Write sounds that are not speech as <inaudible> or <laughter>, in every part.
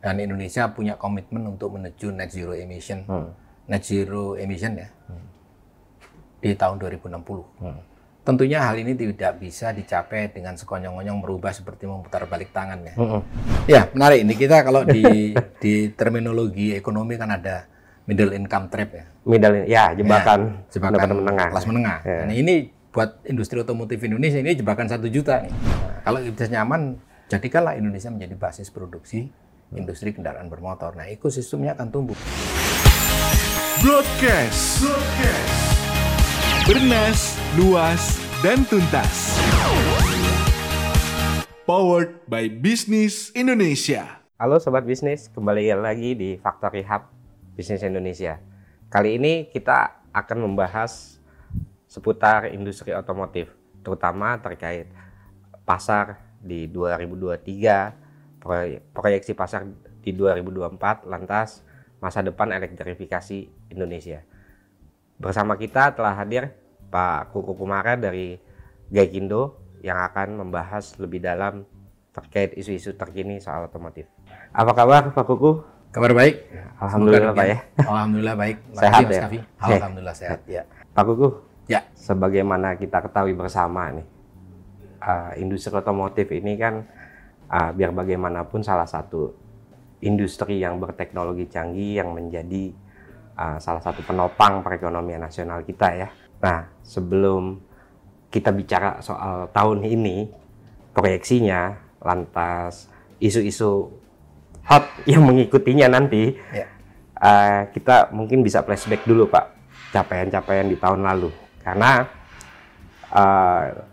Dan Indonesia punya komitmen untuk menuju net zero emission, Hmm. net zero emission ya di tahun 2060. Tentunya hal ini tidak bisa dicapai dengan sekonyong-konyong merubah seperti memutar balik tangan ya. Mm-mm. Ya, menarik ini kita kalau di <laughs> di terminologi ekonomi kan ada middle income trap ya. Middle ya jebakan jebakan pendapatan menengah. kelas menengah. Ya. Nah, ini buat industri otomotif Indonesia ini jebakan satu juta nih. Nah, kalau bisa nyaman, jadikanlah Indonesia menjadi basis produksi industri kendaraan bermotor. Nah, ekosistemnya akan tumbuh. Broadcast. Bernas, luas, dan tuntas. Powered by Bisnis Indonesia. Halo sobat bisnis, kembali lagi di Factory Hub Bisnis Indonesia. Kali ini kita akan membahas seputar industri otomotif, terutama terkait pasar di 2023, proy- proyeksi pasar di 2024, lantas masa depan elektrifikasi Indonesia. Bersama kita telah hadir Pak Kuku Kumara dari Gaikindo yang akan membahas lebih dalam terkait isu-isu terkini soal otomotif. Apa kabar Pak Kuku? Kabar baik? Alhamdulillah, Semoga Pak, ya. Alhamdulillah baik. Makasih, Sehat Mas ya? Kavi. Sehat. Alhamdulillah sehat ya. Pak Kuku, Ya, sebagaimana kita ketahui bersama nih, uh, industri otomotif ini kan uh, biar bagaimanapun salah satu industri yang berteknologi canggih yang menjadi uh, salah satu penopang perekonomian nasional kita ya. Nah, sebelum kita bicara soal tahun ini, proyeksinya, lantas isu-isu hot yang mengikutinya nanti, ya. uh, kita mungkin bisa flashback dulu Pak, capaian-capaian di tahun lalu. Karena uh,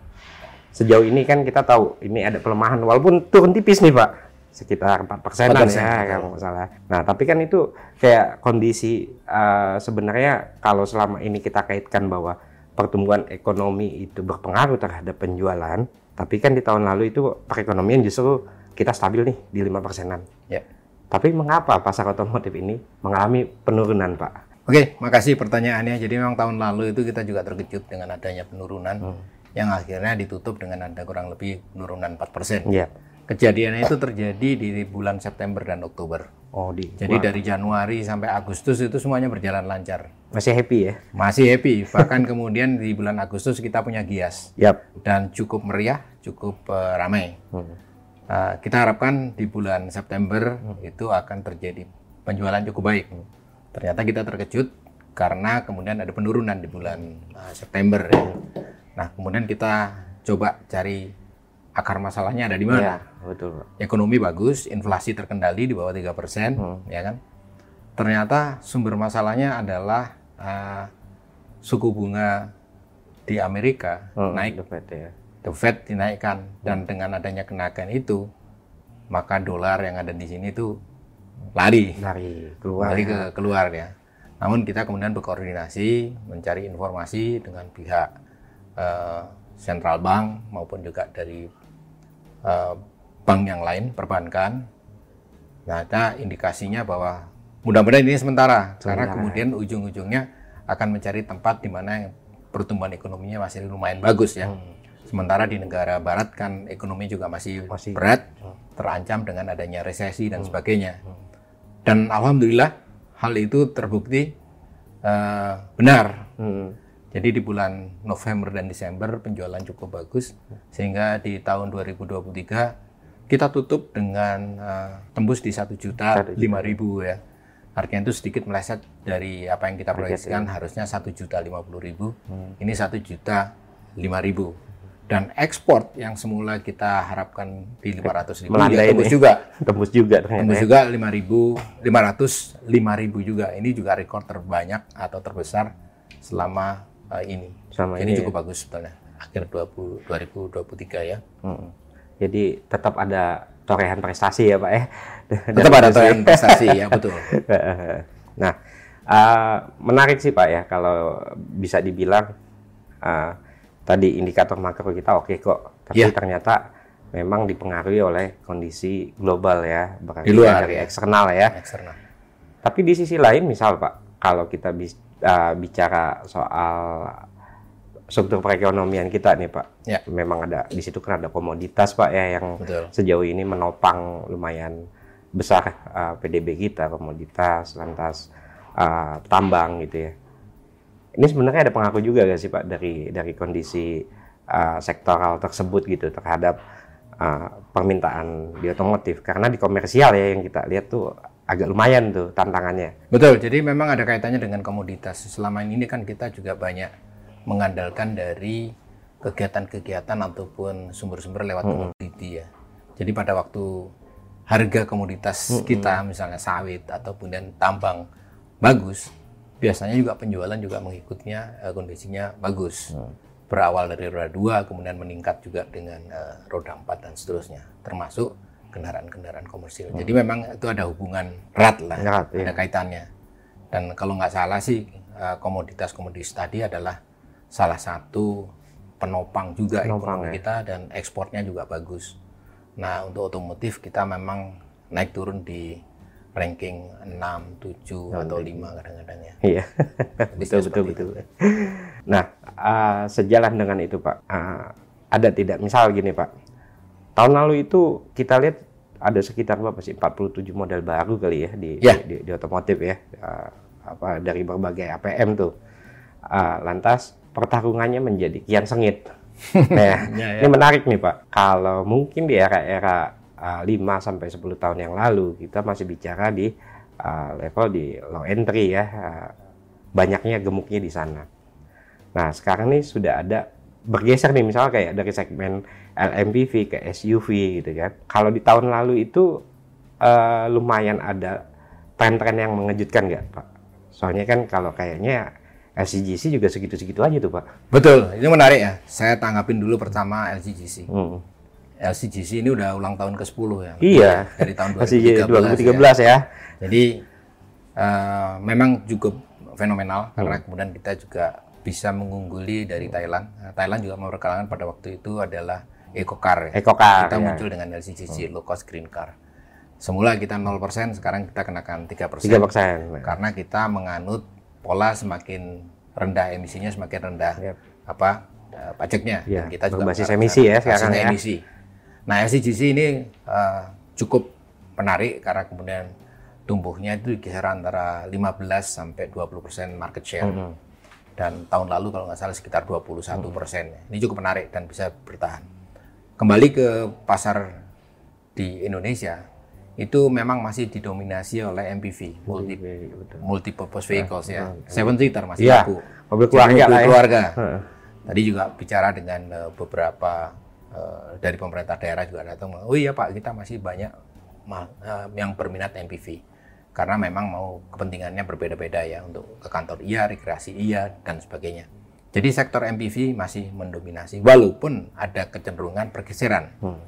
sejauh ini kan kita tahu ini ada pelemahan, walaupun turun tipis nih Pak, sekitar 4 persenan 4%, ya kalau nggak salah. Nah tapi kan itu kayak kondisi uh, sebenarnya kalau selama ini kita kaitkan bahwa pertumbuhan ekonomi itu berpengaruh terhadap penjualan, tapi kan di tahun lalu itu perekonomian justru kita stabil nih di lima persenan. Ya. Tapi mengapa pasar otomotif ini mengalami penurunan, Pak? Oke, makasih pertanyaannya. Jadi memang tahun lalu itu kita juga terkejut dengan adanya penurunan yang akhirnya ditutup dengan ada kurang lebih penurunan 4%. Iya. Kejadiannya itu terjadi di bulan September dan Oktober. Oh, di Jadi dari Januari sampai Agustus itu semuanya berjalan lancar. masih happy ya? Masih happy. Bahkan <laughs> kemudian di bulan Agustus kita punya Gias Yap. dan cukup meriah, cukup eh, ramai. Hmm. Uh, kita harapkan di bulan September itu akan terjadi penjualan cukup baik. Ternyata kita terkejut karena kemudian ada penurunan di bulan uh, September. ya. Nah, kemudian kita coba cari akar masalahnya ada di Iya, mana. betul, Pak. Ekonomi bagus, inflasi terkendali di bawah 3%, ya kan? Ternyata sumber masalahnya adalah uh, suku bunga di Amerika Hmm, naik the Fed ya. The Fed dinaikkan dan dengan adanya kenaikan itu maka dolar yang ada di sini tuh lari Dari keluar. lari ya. ke keluar ya. Namun kita kemudian berkoordinasi mencari informasi dengan pihak eh, central bank maupun juga dari eh, bank yang lain perbankan. Nah, ada indikasinya bahwa mudah-mudahan ini sementara karena Sementara. kemudian ujung-ujungnya akan mencari tempat di mana pertumbuhan ekonominya masih lumayan bagus ya. Sementara di negara barat kan ekonomi juga masih, Masih. berat, terancam dengan adanya resesi dan sebagainya. Dan alhamdulillah hal itu terbukti eh, benar. Hmm. Jadi di bulan November dan Desember penjualan cukup bagus sehingga di tahun 2023 kita tutup dengan eh, tembus di satu juta lima ribu ya. Artinya itu sedikit meleset dari apa yang kita proyeksikan harusnya satu juta lima puluh ribu. Ini satu juta lima ribu. Dan ekspor yang semula kita harapkan di 500 ribu Melandai ya tembus juga. <laughs> Tembus juga ternyata. Tembus ya. juga 5.000, 500, 5.000 juga. Ini juga rekor terbanyak atau terbesar selama uh, ini. Selama ini ini cukup bagus sebetulnya. Akhir 20, 2023 ya. Hmm. Jadi tetap ada torehan prestasi ya Pak ya. <laughs> Tetap ada torehan prestasi ya betul. <laughs> nah, uh, menarik sih Pak ya kalau bisa dibilang uh, tadi indikator makro kita oke kok, tapi Iya. ternyata memang dipengaruhi oleh kondisi global ya, Di luar, dari ya. eksternal ya. Eksternal. Tapi di sisi lain misal Pak, kalau kita bis- uh, bicara soal struktur perekonomian kita nih Pak, Ya. memang ada di situ kan ada komoditas Pak ya yang Betul. sejauh ini menopang lumayan besar uh, PDB kita, komoditas, lantas uh, tambang gitu ya. Ini sebenarnya ada pengaruh juga gak sih Pak dari dari kondisi uh, sektoral tersebut gitu terhadap uh, permintaan di otomotif karena di komersial ya yang kita lihat tuh agak lumayan tuh tantangannya. Betul, jadi memang ada kaitannya dengan komoditas. Selama ini kan kita juga banyak mengandalkan dari kegiatan-kegiatan ataupun sumber-sumber lewat komoditi ya. Jadi pada waktu harga komoditas kita misalnya sawit ataupun dan tambang bagus, biasanya juga penjualan juga mengikutnya eh, kondisinya bagus. Berawal dari roda 2 kemudian meningkat juga dengan eh, roda 4 dan seterusnya, termasuk kendaraan-kendaraan komersil. Jadi memang itu ada hubungan erat lah, Erat, iya. ada kaitannya. Dan kalau nggak salah sih eh, komoditas-komoditas tadi adalah salah satu penopang juga Penopang, ekonomi ya. kita dan ekspornya juga bagus. Nah untuk otomotif kita memang naik turun di ranking 6, 7 atau 5 kadang-kadang ya. Iya. <laughs> Betul betul betul. Nah, uh, sejalan dengan itu Pak, uh, ada tidak misal gini Pak, tahun lalu itu kita lihat ada sekitar berapa sih 47 model baru kali ya di Ya. di, di otomotif ya, Uh, apa dari berbagai APM tuh. Uh, lantas pertarungannya menjadi kian sengit. <laughs> Nah, Ya, ya. ini menarik nih Pak. Kalau mungkin di era-era uh, 5 sampai 10 tahun yang lalu kita masih bicara di uh, level di low entry ya. uh, banyaknya gemuknya di sana. Nah, sekarang nih sudah ada bergeser nih misalnya kayak dari segmen LMPV ke SUV gitu kan. Kalau di tahun lalu itu eh, lumayan ada tren-tren yang mengejutkan nggak Pak? Soalnya kan kalau kayaknya LCGC juga segitu-segitu aja tuh Pak. Betul, itu menarik ya. Saya tanggapin dulu pertama LCGC. Hmm. LCGC ini udah ulang tahun ke-10 ya. Iya. Dari tahun <laughs> 2013. Masih ya. 2013 ya. Jadi eh, memang cukup fenomenal karena kemudian kita juga bisa mengungguli dari Thailand. Nah, Thailand juga memperkenalkan pada waktu itu adalah Eco Car. ya. EcoCar, Kita ya. muncul dengan LCGC, low cost green car. Semula kita 0%, sekarang kita kenakan 3%. 3 persen. Karena kita menganut pola semakin rendah emisinya semakin rendah Yap. apa eh, pajaknya. Iya, Dan kita juga berbasis mengarahkan emisi ya sekarang ya. emisi. Nah LCGC ini eh, cukup menarik karena kemudian tumbuhnya itu di kisaran antara 15 sampai 20 persen market share. Mm-hmm. Dan tahun lalu kalau nggak salah sekitar 21 Mm. persen. Ini cukup menarik dan bisa bertahan. Kembali ke pasar di Indonesia, itu memang masih didominasi oleh MPV, multi, betul. multi-purpose vehicles ya. Seven seater masih Iya, laku. mobil Jadi keluarga mobil ya. keluarga. <laughs> Heeh. Tadi juga bicara dengan eh, beberapa eh, dari pemerintah daerah juga datang. Oh iya Pak, kita masih banyak eh, yang berminat MPV karena memang mau kepentingannya berbeda-beda ya untuk ke kantor iya, rekreasi iya dan sebagainya. Jadi sektor MPV masih mendominasi walaupun ada kecenderungan pergeseran. Hmm.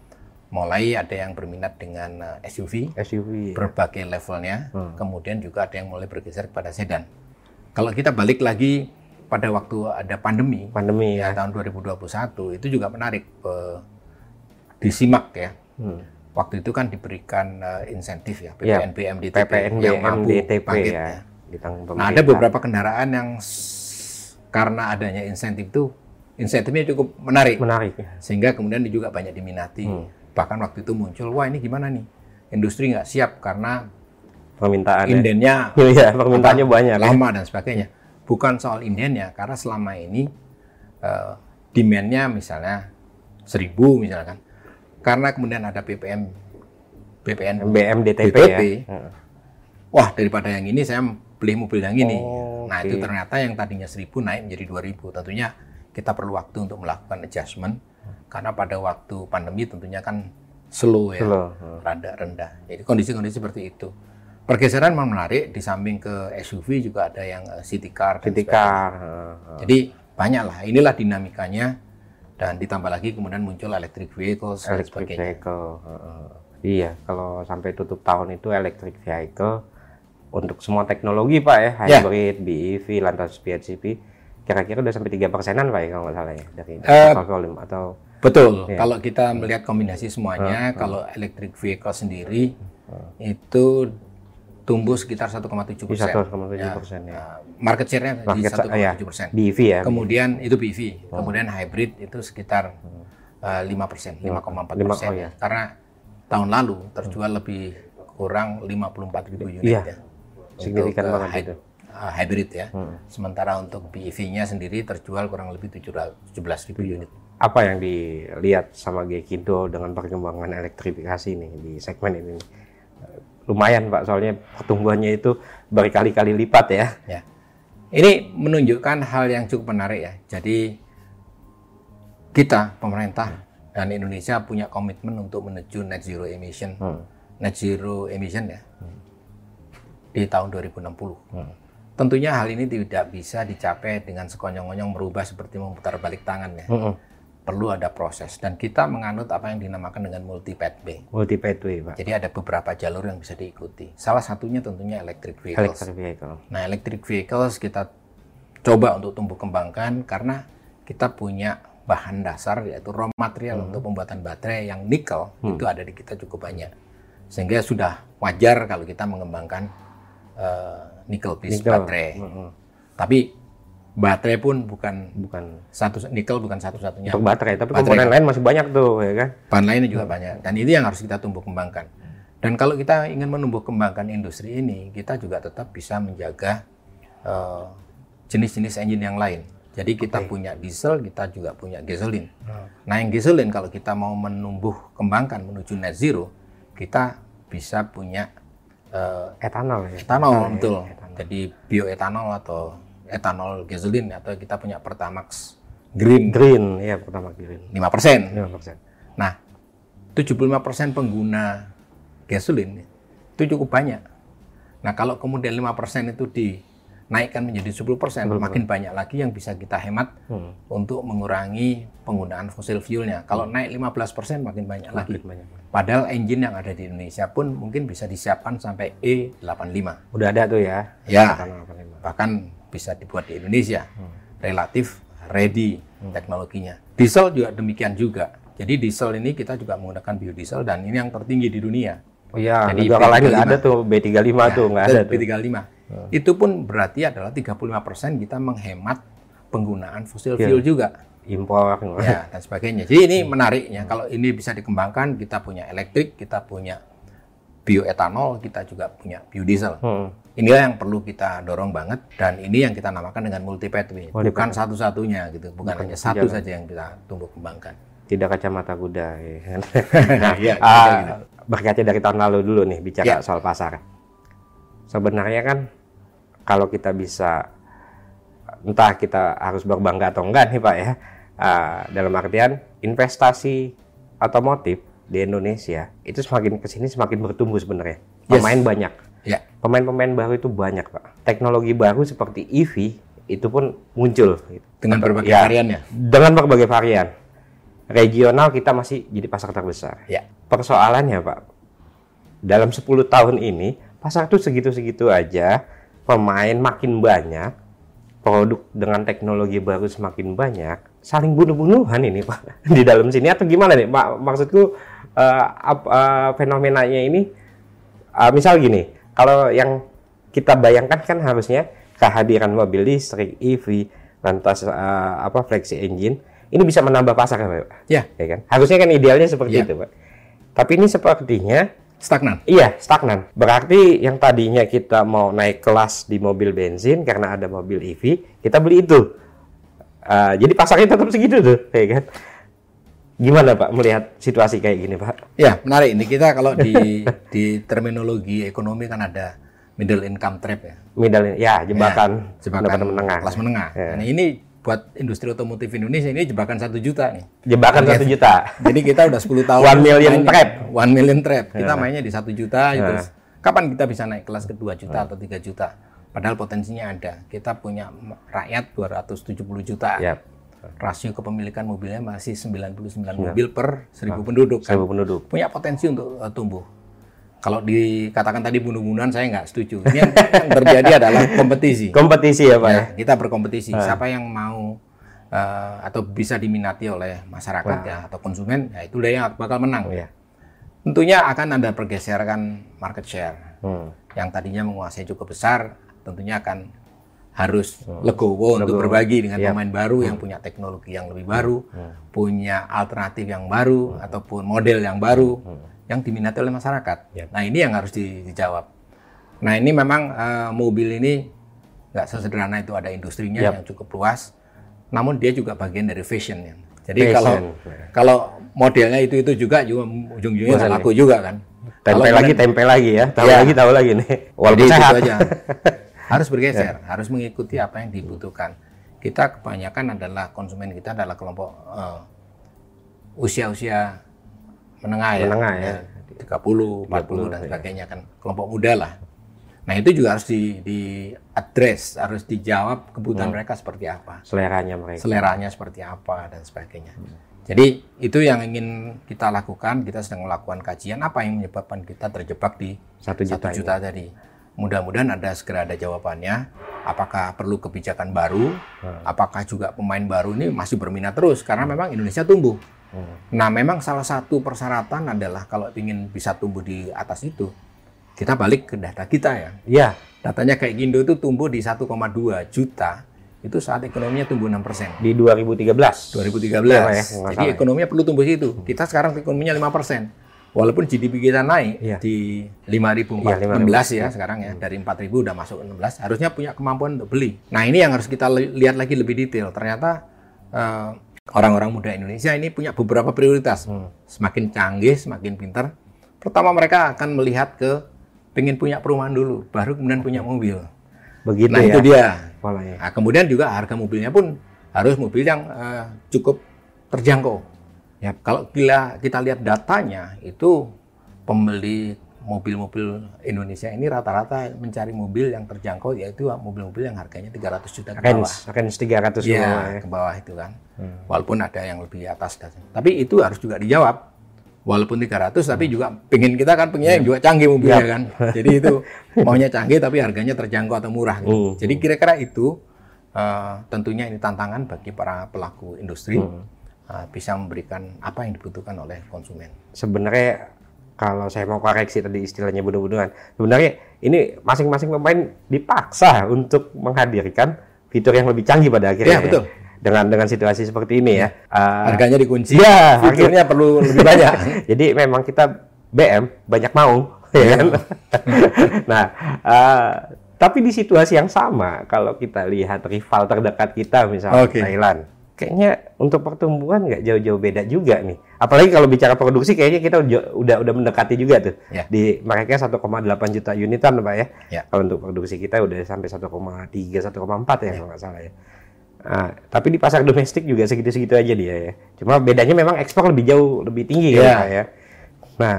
Mulai ada yang berminat dengan eh, SUV, SUV. berbagai levelnya, Hmm. kemudian juga ada yang mulai bergeser kepada sedan. Kalau kita balik lagi pada waktu ada pandemi, Pandemi ya ya. tahun 2021 itu juga menarik eh, disimak ya. Hmm. Waktu itu kan diberikan eh, insentif ya Ya, PPNBM DTP PPNBM yang mampu DTP bangkit ya. ya. Nah ada beberapa kendaraan yang karena adanya insentif itu insentifnya cukup menarik menarik. sehingga kemudian juga banyak diminati. Hmm. Bahkan waktu itu muncul wah ini gimana nih industri nggak siap karena Permintaan. ya. indennya <laughs> Iya, permintaannya apa, banyak. ya. lama dan sebagainya. Bukan soal indennya, karena selama ini eh, demand-nya misalnya seribu misalkan, karena kemudian ada BPM, BPN, BM DTP DTP, ya. Wah daripada yang ini saya beli mobil yang ini. Oh, nah oke. itu ternyata yang tadinya seribu naik menjadi 2000 Tentunya kita perlu waktu untuk melakukan adjustment, karena pada waktu pandemi tentunya kan slow ya Slow, rada rendah. Jadi kondisi-kondisi seperti itu. Pergeseran memang menarik di samping ke SUV juga ada yang eh, city car. dan City car. Jadi banyak lah. Inilah dinamikanya dan ditambah lagi kemudian muncul electric vehicles dan electric sebagainya. vehicle. heeh. Iya, kalau sampai tutup tahun itu electric vehicle untuk semua teknologi Pak ya, Ya. hybrid, BEV, lantas PHEV, kira-kira udah sampai tiga persenan Pak ya kalau nggak salah ya dari Eh, total volume atau Betul. Iya. Kalau kita melihat kombinasi semuanya, kalau electric vehicle sendiri itu tumbuh sekitar 1,7 di persen. 1,7 persen ya. Nah, market share-nya di Market sa- ya, 1,7 persen. BEV ya. Kemudian itu BEV, kemudian hybrid itu sekitar eh, lima persen, 5,4 Lima- persen. oh ya. Karena tahun lalu terjual lebih kurang 54 ribu unit Iya. ya. Signifikan Untuk, banget itu. eh, hybrid ya. Hmm. Sementara untuk BEV-nya sendiri terjual kurang lebih 17 ribu unit. Apa yang dilihat sama Gekindo dengan perkembangan elektrifikasi nih di segmen ini? Lumayan Pak, soalnya pertumbuhannya itu berkali-kali lipat ya. Ya. Ini menunjukkan hal yang cukup menarik ya. Jadi kita pemerintah dan Indonesia punya komitmen untuk menuju net zero emission, Hmm. net zero emission ya di tahun 2060. Tentunya hal ini tidak bisa dicapai dengan sekonyong-konyong merubah seperti memutar balik tangan ya. Mm-mm. Perlu ada proses dan kita menganut apa yang dinamakan dengan multi pathway. Multi pathway Pak. Jadi ada beberapa jalur yang bisa diikuti. Salah satunya tentunya electric vehicles. Electric vehicle. Nah, electric vehicles kita coba untuk tumbuh kembangkan karena kita punya bahan dasar yaitu raw material untuk pembuatan baterai yang nikel itu ada di kita cukup banyak. Sehingga sudah wajar kalau kita mengembangkan eh, nickel based Nikel. baterai. Mm-mm. Tapi baterai pun bukan Bukan satu nikel bukan satu-satunya. untuk baterai, tapi Baterai. komponen lain masih banyak tuh ya kan. Bahan lainnya juga banyak dan ini yang harus kita tumbuh kembangkan. Dan kalau kita ingin menumbuh kembangkan industri ini, kita juga tetap bisa menjaga eh, jenis-jenis engine yang lain. Jadi kita punya diesel, kita juga punya gasoline. Nah, yang gasoline kalau kita mau menumbuh kembangkan menuju net zero, kita bisa punya eh, Etanol ya. etanol, betul. Jadi bioetanol atau etanol gasoline atau kita punya Pertamax Green Green ya pertama green. 5%. 5%. Nah, 75% pengguna gasolin itu cukup banyak. Nah, kalau kemudian 5% itu dinaikkan menjadi 10%, makin banyak lagi yang bisa kita hemat Hmm. untuk mengurangi penggunaan fosil fuelnya. Kalau naik 15% makin banyak lagi. Makin banyak. Padahal engine yang ada di Indonesia pun mungkin bisa disiapkan sampai E85. Udah ada tuh ya. Ya, 85. bahkan bisa dibuat di Indonesia. Relatif ready teknologinya. Diesel juga demikian juga. Jadi diesel ini kita juga menggunakan biodiesel dan ini yang tertinggi di dunia. Oh iya, Jadi negara lain nggak B35. ada tuh B35 tuh nggak ada tuh. B35. Itu pun berarti adalah 35% kita menghemat penggunaan fosil fuel juga. Impor. Ya, dan sebagainya. Jadi ini menariknya kalau ini bisa dikembangkan, kita punya elektrik, kita punya bioetanol, kita juga punya biodiesel. Hmm. Inilah yang perlu kita dorong banget dan ini yang kita namakan dengan multi pathway. Multi Bukan satu-satunya gitu, bukan, hanya satu saja yang kita tumbuh kembangkan. Tidak kacamata kuda. Ya. kan? <laughs> nah, Iya, ah, kira-kira gitu. berkaca dari tahun lalu dulu nih bicara Ya. soal pasar. Sebenarnya kan kalau kita bisa entah kita harus berbangga atau enggak nih Pak ya. Ah, dalam artian investasi otomotif di Indonesia itu semakin ke sini semakin bertumbuh sebenarnya. Yes. Pemain banyak. Ya, Pemain-pemain baru itu banyak Pak. Teknologi baru seperti EV itu pun muncul. dengan berbagai Ya. variannya. Dengan berbagai varian. Regional kita masih jadi pasar terbesar. Ya, Persoalannya Pak, dalam 10 tahun ini pasar itu segitu-segitu aja, pemain makin banyak, produk dengan teknologi baru semakin banyak, saling bunuh-bunuhan ini Pak <laughs> di dalam sini atau gimana nih Pak? Maksudku eh, ap- eh, fenomenanya ini, eh, misal gini, kalau yang kita bayangkan kan harusnya kehadiran mobil listrik, EV, lantas eh, apa flexi engine, ini bisa menambah pasar Pak. ya, Ya kan? Harusnya kan idealnya seperti Iya. itu, Pak. Tapi ini sepertinya stagnan. iya stagnan. Berarti yang tadinya kita mau naik kelas di mobil bensin karena ada mobil EV, kita beli itu. Ah, jadi pasarnya tetap segitu tuh, ya kan? Gimana Pak melihat situasi kayak gini, Pak? Ya, menarik. Ini kita kalau di <laughs> di terminologi ekonomi kan ada middle income trap ya. Middle ya jebakan, jebakan pendapatan menengah. kelas menengah. Ya. Nah, ini buat industri otomotif Indonesia ini jebakan satu juta nih. Jebakan satu juta. Jadi kita udah 10 tahun One million mainnya- trap. One million trap. Kita mainnya di satu juta Ya. terus kapan kita bisa naik kelas ke 2 juta atau 3 juta? Padahal potensinya ada. Kita punya rakyat 270 juta. Ya, Rasio kepemilikan mobilnya masih 99 mobil per 1000 penduduk. kan. seribu penduduk. Punya potensi untuk uh, tumbuh. Kalau dikatakan tadi bunuh-bunuhan saya nggak setuju. Ini yang, <laughs> yang terjadi adalah kompetisi. Kompetisi ya, Pak ya. Ya, kita berkompetisi. Siapa yang mau eh, atau bisa diminati oleh masyarakat ya atau konsumen, ya itu dia yang bakal menang. Iya. Tentunya akan ada pergeseran market share. Hmm. Yang tadinya menguasai cukup besar, tentunya akan harus legowo untuk berbagi dengan Iya. pemain baru yang punya teknologi yang lebih baru, punya alternatif yang baru ataupun model yang baru yang diminati oleh masyarakat. Ya. Nah ini yang harus di- dijawab. Nah ini memang eh, mobil ini nggak sesederhana itu ada industrinya Yap. yang cukup luas, namun dia juga bagian dari fashion ya. Jadi Fashion. kalau kalau modelnya itu itu juga juga ujung-ujungnya ya. laku juga kan. Tempe Kalau lagi, kalian- tempe lagi ya. Tahu Iya. lagi, tahu lagi nih. Jadi Walaupun itu sehat. aja. <laughs> harus bergeser, harus mengikuti apa yang dibutuhkan. Kita kebanyakan adalah konsumen kita adalah kelompok eh, usia-usia menengah ya. Menengah ya. 30, 40 30, dan ya. sebagainya kan kelompok muda lah. Nah, itu juga harus di, di address, harus dijawab kebutuhan mereka seperti apa, Seleranya mereka. seleranya seperti apa dan sebagainya. Jadi itu yang ingin kita lakukan. Kita sedang melakukan kajian apa yang menyebabkan kita terjebak di Satu juta. satu juta tadi. Mudah-mudahan ada segera ada jawabannya. Apakah perlu kebijakan baru? Hmm. Apakah juga pemain baru ini masih berminat terus? Karena memang Indonesia tumbuh. Hmm. Nah, memang salah satu persyaratan adalah kalau ingin bisa tumbuh di atas itu, kita balik ke data kita ya. Iya. Datanya kayak Gindo itu tumbuh di 1,2 juta, itu saat ekonominya tumbuh 6 persen. Di 2013. 2013. Iya, ya, nggak Jadi ekonominya perlu tumbuh situ. Kita sekarang ekonominya 5 persen. Walaupun GDP kita naik Iya. di Iya, 5.016 ya sekarang ya dari 4.000 udah masuk 16 harusnya punya kemampuan untuk beli. Nah ini yang harus kita li- lihat lagi lebih detail. Ternyata eh, orang-orang muda Indonesia ini punya beberapa prioritas. Hmm. Semakin canggih, semakin pintar. Pertama mereka akan melihat ke pengen punya perumahan dulu, baru kemudian punya mobil. Begitu nah ya. itu dia. Polanya. Nah, kemudian juga harga mobilnya pun harus mobil yang eh, cukup terjangkau. Yap. Kalau kita kita lihat datanya itu pembeli mobil-mobil Indonesia ini rata-rata mencari mobil yang terjangkau yaitu mobil-mobil yang harganya 300 juta ke bawah. Range, range 300 Iya, semua ya. ke bawah itu kan. Walaupun ada yang lebih atas. Tapi itu harus juga dijawab. Walaupun 300 tapi juga pengen kita kan pengennya yang juga canggih mobilnya kan. <laughs> Jadi itu maunya canggih tapi harganya terjangkau atau murah gitu. Hmm. Jadi kira-kira itu eh, tentunya ini tantangan bagi para pelaku industri eh, bisa memberikan apa yang dibutuhkan oleh konsumen. Sebenarnya kalau saya mau koreksi tadi istilahnya bunuh-bunuhan, sebenarnya ini masing-masing pemain dipaksa untuk menghadirkan fitur yang lebih canggih pada akhirnya. Iya, betul. Dengan dengan situasi seperti ini ya. Uh, Harganya dikunci, Iya, fiturnya perlu lebih banyak. <laughs> Jadi memang kita BM banyak mau, ya kan? <laughs> nah, eh, tapi di situasi yang sama, kalau kita lihat rival terdekat kita, misalnya Oke. Thailand, kayaknya untuk pertumbuhan nggak jauh-jauh beda juga nih. Apalagi kalau bicara produksi, kayaknya kita udah udah, mendekati juga tuh. Ya. Di mereka 1,8 juta unitan, pak ya. Ya. Kalau untuk produksi kita udah sampai 1,3, 1,4 ya, kalau nggak salah ya. Nah, tapi di pasar domestik juga segitu-segitu aja dia ya. Cuma bedanya memang ekspor lebih jauh lebih tinggi kan Iya. Pak, ya. Nah,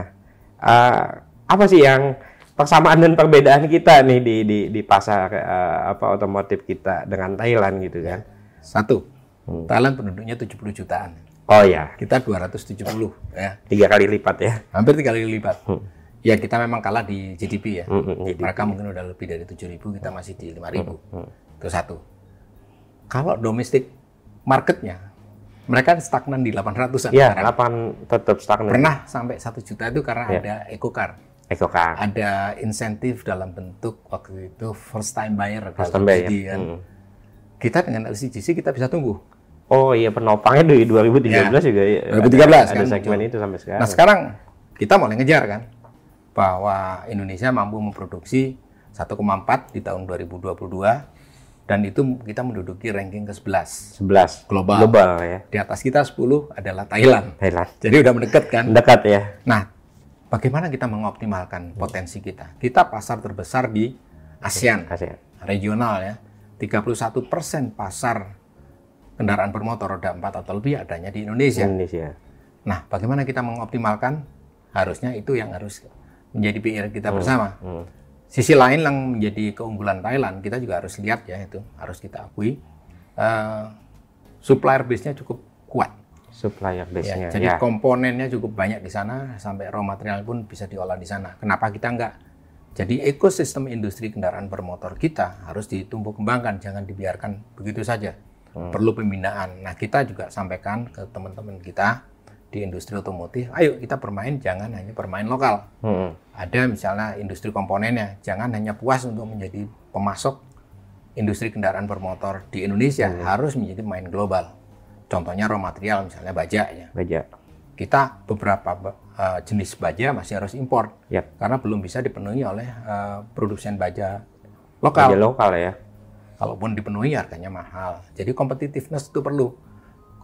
eh, apa sih yang persamaan dan perbedaan kita nih di di, di pasar eh, apa otomotif kita dengan Thailand gitu kan? Satu, Hmm. Thailand penduduknya 70 jutaan. Oh ya, Kita 270 ya. tiga kali lipat ya. Hampir tiga kali lipat. Ya kita memang kalah di GDP ya. Hmm, hmm, jadi Mereka mungkin udah lebih dari 7.000, kita masih di 5.000. Hmm, Itu satu. Kalau domestik marketnya, mereka stagnan di 800-an. ya sekarang. 8 tetap stagnan. Pernah sampai satu juta itu karena Ya. ada EcoCar. Ekokar. Ada insentif dalam bentuk waktu itu first time buyer. First time buyer. subsidi kan. Hmm. Kita dengan LCGC kita bisa tumbuh. Oh iya penopangnya dari 2013 juga ya. 2013 ada, kan ada segmen muncul. itu sampai sekarang. Nah sekarang kita mulai ngejar kan bahwa Indonesia mampu memproduksi 1,4 di tahun 2022 dan itu kita menduduki ranking ke-11 11 global. global ya. Di atas kita 10 adalah Thailand. Thailand. Jadi udah mendekat kan. Dekat ya. Nah, bagaimana kita mengoptimalkan potensi kita? Kita pasar terbesar di ASEAN, ASEAN. regional ya. 31% pasar kendaraan bermotor roda 4 atau lebih adanya di Indonesia. Indonesia. Nah, bagaimana kita mengoptimalkan? Harusnya itu yang harus menjadi PR kita bersama. Hmm. Sisi lain yang menjadi keunggulan Thailand, kita juga harus lihat ya itu, harus kita akui. eh, supplier base-nya cukup kuat. Supplier Ya, base-nya. jadi ya. komponennya cukup banyak di sana, sampai raw material pun bisa diolah di sana. Kenapa kita enggak? Jadi ekosistem industri kendaraan bermotor kita harus ditumbuh kembangkan, jangan dibiarkan begitu saja. Perlu pembinaan. Nah, kita juga sampaikan ke teman-teman kita di industri otomotif, ayo kita bermain jangan hanya bermain lokal. Hmm. Ada misalnya industri komponennya, jangan hanya puas untuk menjadi pemasok industri kendaraan bermotor di Indonesia, harus menjadi pemain global. Contohnya raw material misalnya baja ya Baja. kita beberapa uh, jenis baja masih harus impor Yap. karena belum bisa dipenuhi oleh uh, produsen baja Lokal. lokal. lokal ya. Kalaupun dipenuhi harganya mahal. Jadi competitiveness itu perlu.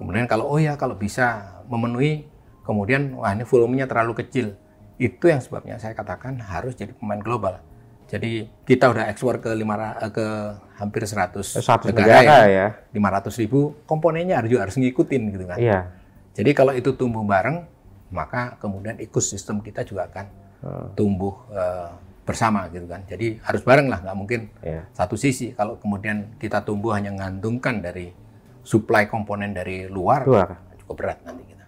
Kemudian kalau oh ya kalau bisa memenuhi, kemudian wah ini volumenya terlalu kecil. Itu yang sebabnya saya katakan harus jadi pemain global. Jadi kita udah ekspor ke lima eh, ke hampir 100, Satu negara, negara ya. ya. 500 ribu komponennya harus juga harus ngikutin gitu kan. Iya. Jadi kalau itu tumbuh bareng, maka kemudian ekosistem kita juga akan Hmm. tumbuh eh, bersama gitu kan. Jadi harus bareng lah, nggak mungkin Iya. satu sisi. Kalau kemudian kita tumbuh hanya ngantungkan dari supply komponen dari luar, Luar. cukup berat nanti kita.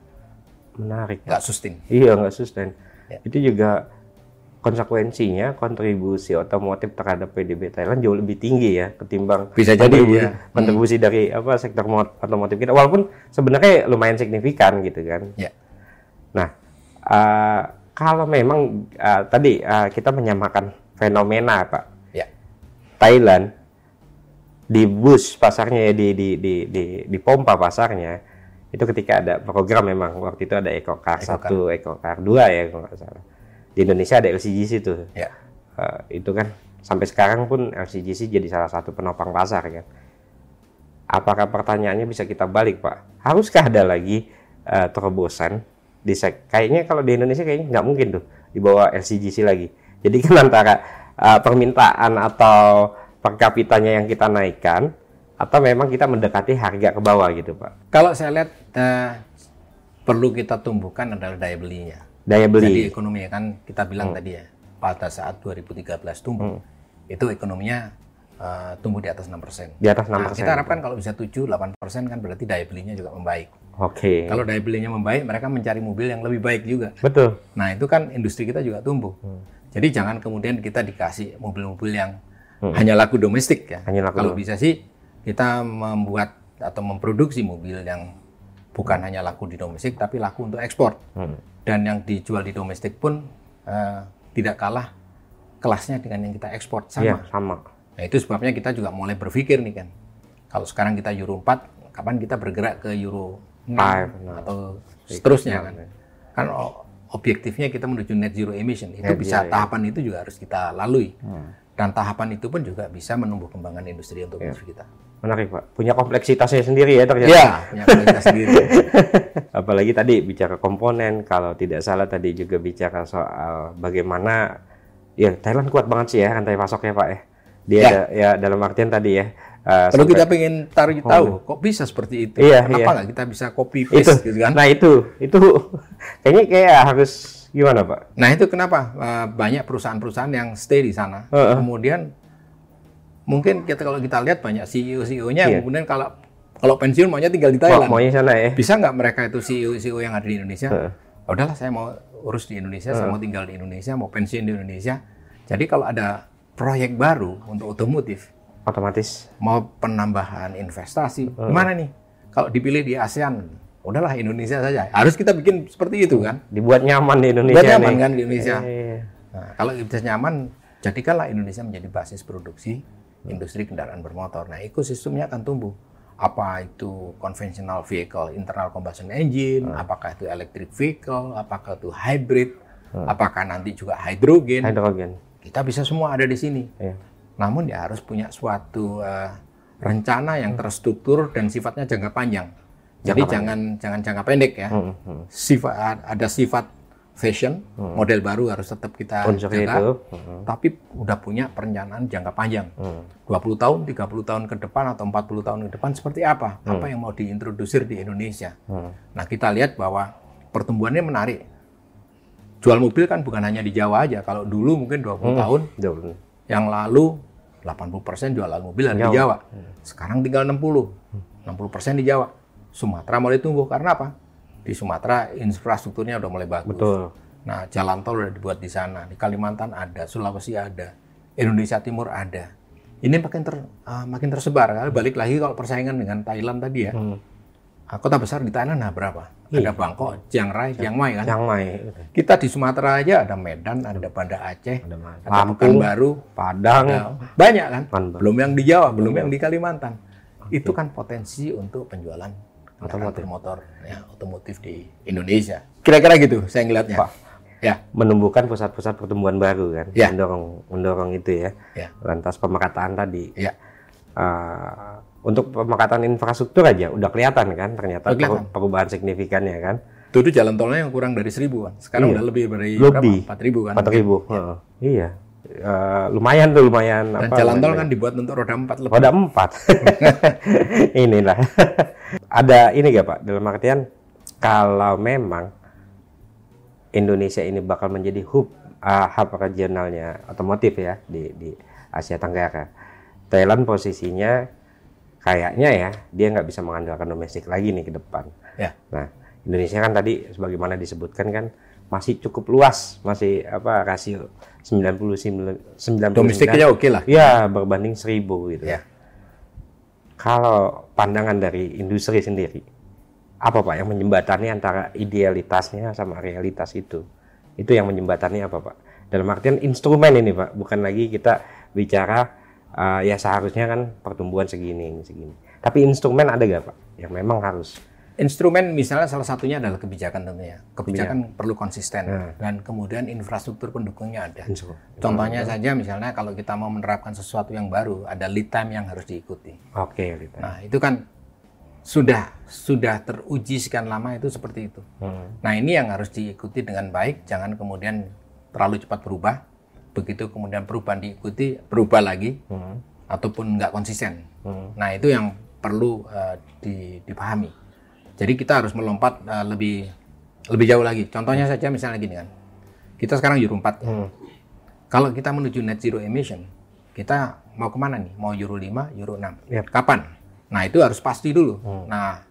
Menarik. Nggak sustain. Iya nggak sustain. Ya. Itu juga konsekuensinya kontribusi otomotif terhadap PDB Thailand jauh lebih tinggi ya ketimbang Bisa jadi, kontribusi, ya. kontribusi dari apa sektor mo- otomotif kita. Walaupun sebenarnya lumayan signifikan gitu kan. Ya. Nah, eh, kalau memang eh, tadi eh, kita menyamakan fenomena Pak Ya. Thailand di bus pasarnya ya, di di di di, di pompa pasarnya itu ketika ada program memang waktu itu ada EcoCar EcoCar. satu, EcoCar dua ya kalau nggak salah. Di Indonesia ada LCGC tuh. Ya. Eh, itu kan sampai sekarang pun LCGC jadi salah satu penopang pasar kan. Apakah pertanyaannya bisa kita balik Pak? Haruskah ada lagi eh, terobosan di sek- kayaknya kalau di Indonesia kayaknya nggak mungkin tuh di bawah LCGC lagi. <laughs> Jadi kan antara eh, permintaan atau per kapitanya yang kita naikkan atau memang kita mendekati harga ke bawah gitu Pak. Kalau saya lihat eh, perlu kita tumbuhkan adalah daya belinya. Daya Jadi beli. ekonominya kan kita bilang Hmm. tadi ya, pada saat 2013 tumbuh, itu ekonominya eh, tumbuh di atas 6%. Di atas Nah, 6%. kita harapkan kalau bisa 7-8% kan berarti daya belinya juga membaik. Oke. Kalau daya belinya membaik, mereka mencari mobil yang lebih baik juga. Betul. Nah itu kan industri kita juga tumbuh. Hmm. Jadi jangan kemudian kita dikasih mobil-mobil yang hanya laku domestik ya. Hmm. Hanya laku Kalau bisa sih kita membuat atau memproduksi mobil yang bukan hanya laku di domestik tapi laku untuk ekspor. Hmm. Dan yang dijual di domestik pun eh, tidak kalah kelasnya dengan yang kita ekspor sama. Iya, sama. Nah itu sebabnya kita juga mulai berpikir nih kan. Kalau sekarang kita Euro 4, kapan kita bergerak ke Euro 6 Five, nah. atau seterusnya kan. ya. Kan objektifnya kita menuju net zero emission. Itu Net bisa zero, ya. tahapan itu juga harus kita lalui. Hmm. Dan tahapan itu pun juga bisa menumbuh kembangkan industri Ya. otomotif kita. Menarik Pak. Punya kompleksitasnya sendiri ya ternyata. Iya, punya kualitas sendiri. <laughs> Apalagi tadi bicara komponen, kalau tidak salah tadi juga bicara soal bagaimana ya Thailand kuat banget sih ya rantai pasoknya Pak ya. Dia Ya. ada, ya dalam artian tadi ya. Eh, Kalau kita pengen taruh tahu, kok bisa seperti itu? Iya, Kenapa iya. nggak kita bisa copy itu, paste gitu kan? nah itu, itu <laughs> kayaknya kayak harus gimana Pak? Nah itu kenapa eh, banyak perusahaan-perusahaan yang stay di sana. Heeh. Kemudian mungkin kita kalau kita lihat banyak CEO CEO-nya Iya. kemudian kalau kalau pensiun maunya tinggal di Mau, Thailand. maunya sana ya. Bisa nggak mereka itu CEO CEO yang ada di Indonesia? "Ya udahlah saya mau urus di Indonesia, saya mau tinggal di Indonesia, mau pensiun di Indonesia. Jadi kalau ada proyek baru untuk otomotif, Otomatis. mau penambahan investasi, gimana nih? Kalau dipilih di ASEAN, udahlah Indonesia saja. Harus kita bikin seperti itu kan? Dibuat nyaman di Indonesia Biar nyaman nih. kan di Indonesia. Iya. Nah, kalau bisa nyaman, jadikanlah Indonesia menjadi basis produksi industri kendaraan bermotor. Nah, ekosistemnya akan tumbuh. Apa itu conventional vehicle, internal combustion engine, apakah itu electric vehicle, apakah itu hybrid, apakah nanti juga hydrogen. Hidrogen. Kita bisa semua ada di sini. Iya. Namun ya harus punya suatu eh, rencana yang terstruktur dan sifatnya jangka panjang. Jadi jangan jangan jangka pendek ya. Hmm, hmm. Sifat ada sifat fashion, model baru harus tetap kita Unsur jaga itu. Hmm. tapi udah punya perencanaan jangka panjang. Hmm. 20 tahun, 30 tahun ke depan atau 40 tahun ke depan seperti apa? Apa yang mau diintrodusir di Indonesia? Hmm. Nah, kita lihat bahwa pertumbuhannya menarik. Jual mobil kan bukan hanya di Jawa aja. Kalau dulu mungkin 20 Hmm. tahun Betul. yang lalu 80% jualan mobil ada di Jawa. Sekarang tinggal 60. 60% di Jawa. Sumatera mulai tumbuh karena apa? Di Sumatera infrastrukturnya udah mulai bagus. Betul. Nah, jalan tol udah dibuat di sana. Di Kalimantan ada, Sulawesi ada, Indonesia Timur ada. Ini makin ter, ah, makin tersebar. Balik lagi kalau persaingan dengan Thailand tadi ya. Hmm. Ah, kota besar di Thailand nah berapa? Ada Bangkok, Chiang Rai, Chiang Mai kan. Chiang Mai. Kita di Sumatera aja ada Medan, ada Banda Aceh, Ada ada Lampung, Pekanbaru, Padang. ada banyak kan. Belum yang di Jawa, belum yang di Kalimantan. Itu kan potensi untuk penjualan kendaraan bermotor ya otomotif di Indonesia. Kira-kira gitu saya ngelihatnya. Pak. Ya, menumbuhkan pusat-pusat pertumbuhan baru kan, Ya. mendorong mendorong itu ya. ya, Lantas pemerataan tadi, ya. eh, untuk pemerataan infrastruktur aja udah kelihatan kan, ternyata kelihatan. peru- perubahan signifikannya kan, Dulu jalan tolnya yang kurang dari seribu kan. Sekarang Iya. udah lebih dari Lebih. Empat ribu kan. 4000 Heeh. Iya, Eh, lumayan tuh lumayan. Dan apa, jalan tol kan dibuat untuk roda empat lebih. Roda empat. <laughs> Inilah. <laughs> Ada ini gak Pak? Dalam artian kalau memang Indonesia ini bakal menjadi hub uh, hub regionalnya otomotif ya di di Asia Tenggara. Thailand posisinya kayaknya ya dia nggak bisa mengandalkan domestik lagi nih ke depan. Ya. Nah Indonesia kan tadi sebagaimana disebutkan kan masih cukup luas, masih apa rasio 99 99 Domestiknya oke lah. Ya, berbanding seribu gitu. Ya. Kalau pandangan dari industri sendiri, apa Pak yang menjembatani antara idealitasnya sama realitas itu? Itu yang menjembatani apa Pak? Dalam artian instrumen ini Pak, bukan lagi kita bicara uh, ya seharusnya kan pertumbuhan segini, segini. Tapi instrumen ada gak Pak yang memang harus? Instrumen misalnya salah satunya adalah kebijakan tentunya. Kebijakan Iya. perlu konsisten Nah. dan kemudian infrastruktur pendukungnya ada. Instru- Contohnya saja misalnya kalau kita mau menerapkan sesuatu yang baru, ada lead time yang harus diikuti. Oke, Lita. Nah, itu kan sudah sudah teruji sekian lama itu seperti itu. Hmm. Nah, ini yang harus diikuti dengan baik, jangan kemudian terlalu cepat berubah. Begitu kemudian perubahan diikuti, berubah lagi Hmm. ataupun nggak konsisten. Hmm. Nah, itu yang perlu eh, di- dipahami. Jadi kita harus melompat eh, lebih lebih jauh lagi. Contohnya saja misalnya gini kan. Kita sekarang Euro 4. Hmm. Kalau kita menuju net zero emission, kita mau ke mana nih? Mau Euro 5, Euro 6? Yap. Kapan? Nah itu harus pasti dulu. Hmm. Nah,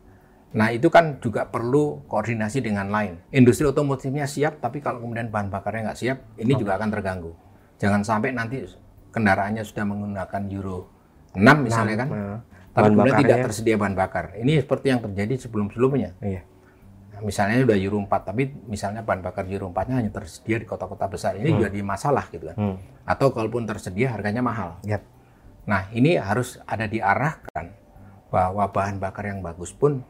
nah itu kan juga perlu koordinasi dengan lain. Industri otomotifnya siap, tapi kalau kemudian bahan bakarnya nggak siap, ini juga akan terganggu. Jangan sampai nanti kendaraannya sudah menggunakan Euro 6 misalnya kan, Nah, tapi kemudian tidak tersedia bahan bakar. Ini seperti yang terjadi sebelum-sebelumnya. Iya. Nah, misalnya udah Euro 4, tapi misalnya bahan bakar Euro 4-nya hanya tersedia di kota-kota besar. Ini jadi masalah gitu kan. Hmm. Atau kalaupun tersedia harganya mahal. Yap. Nah, ini harus ada diarahkan bahwa bahan bakar yang bagus pun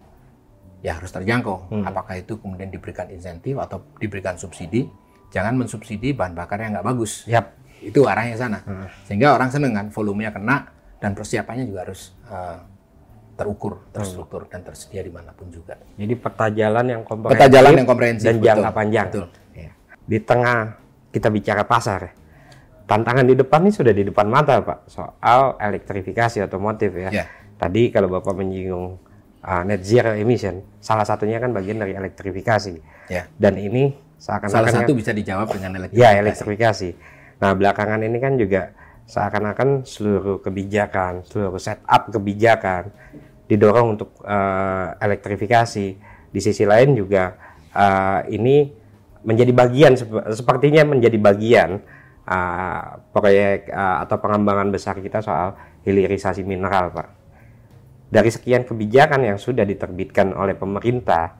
ya harus terjangkau. Apakah itu kemudian diberikan insentif atau diberikan subsidi? Jangan mensubsidi bahan bakar yang nggak bagus. Yap. Itu arahnya sana. Sehingga orang seneng kan, volumenya kena dan persiapannya juga harus eh, terukur, terstruktur dan tersedia di mana pun juga. Jadi peta jalan yang komprehensif, Peta jalan yang komprehensif dan betul. jangka panjang. Betul. Ya. Di tengah kita bicara pasar, tantangan di depan ini sudah di depan mata Pak soal elektrifikasi otomotif ya. Ya. Tadi kalau Bapak menyinggung uh, net zero emission, salah satunya kan bagian dari elektrifikasi. Ya. Dan ini Salah kan- satu bisa dijawab dengan elektrifikasi. Ya, elektrifikasi. Nah, belakangan ini kan juga seakan-akan seluruh kebijakan, seluruh setup kebijakan didorong untuk eh, elektrifikasi. Di sisi lain juga eh, ini menjadi bagian sep- sepertinya menjadi bagian eh, proyek eh, atau pengembangan besar kita soal hilirisasi mineral, Pak. Dari sekian kebijakan yang sudah diterbitkan oleh pemerintah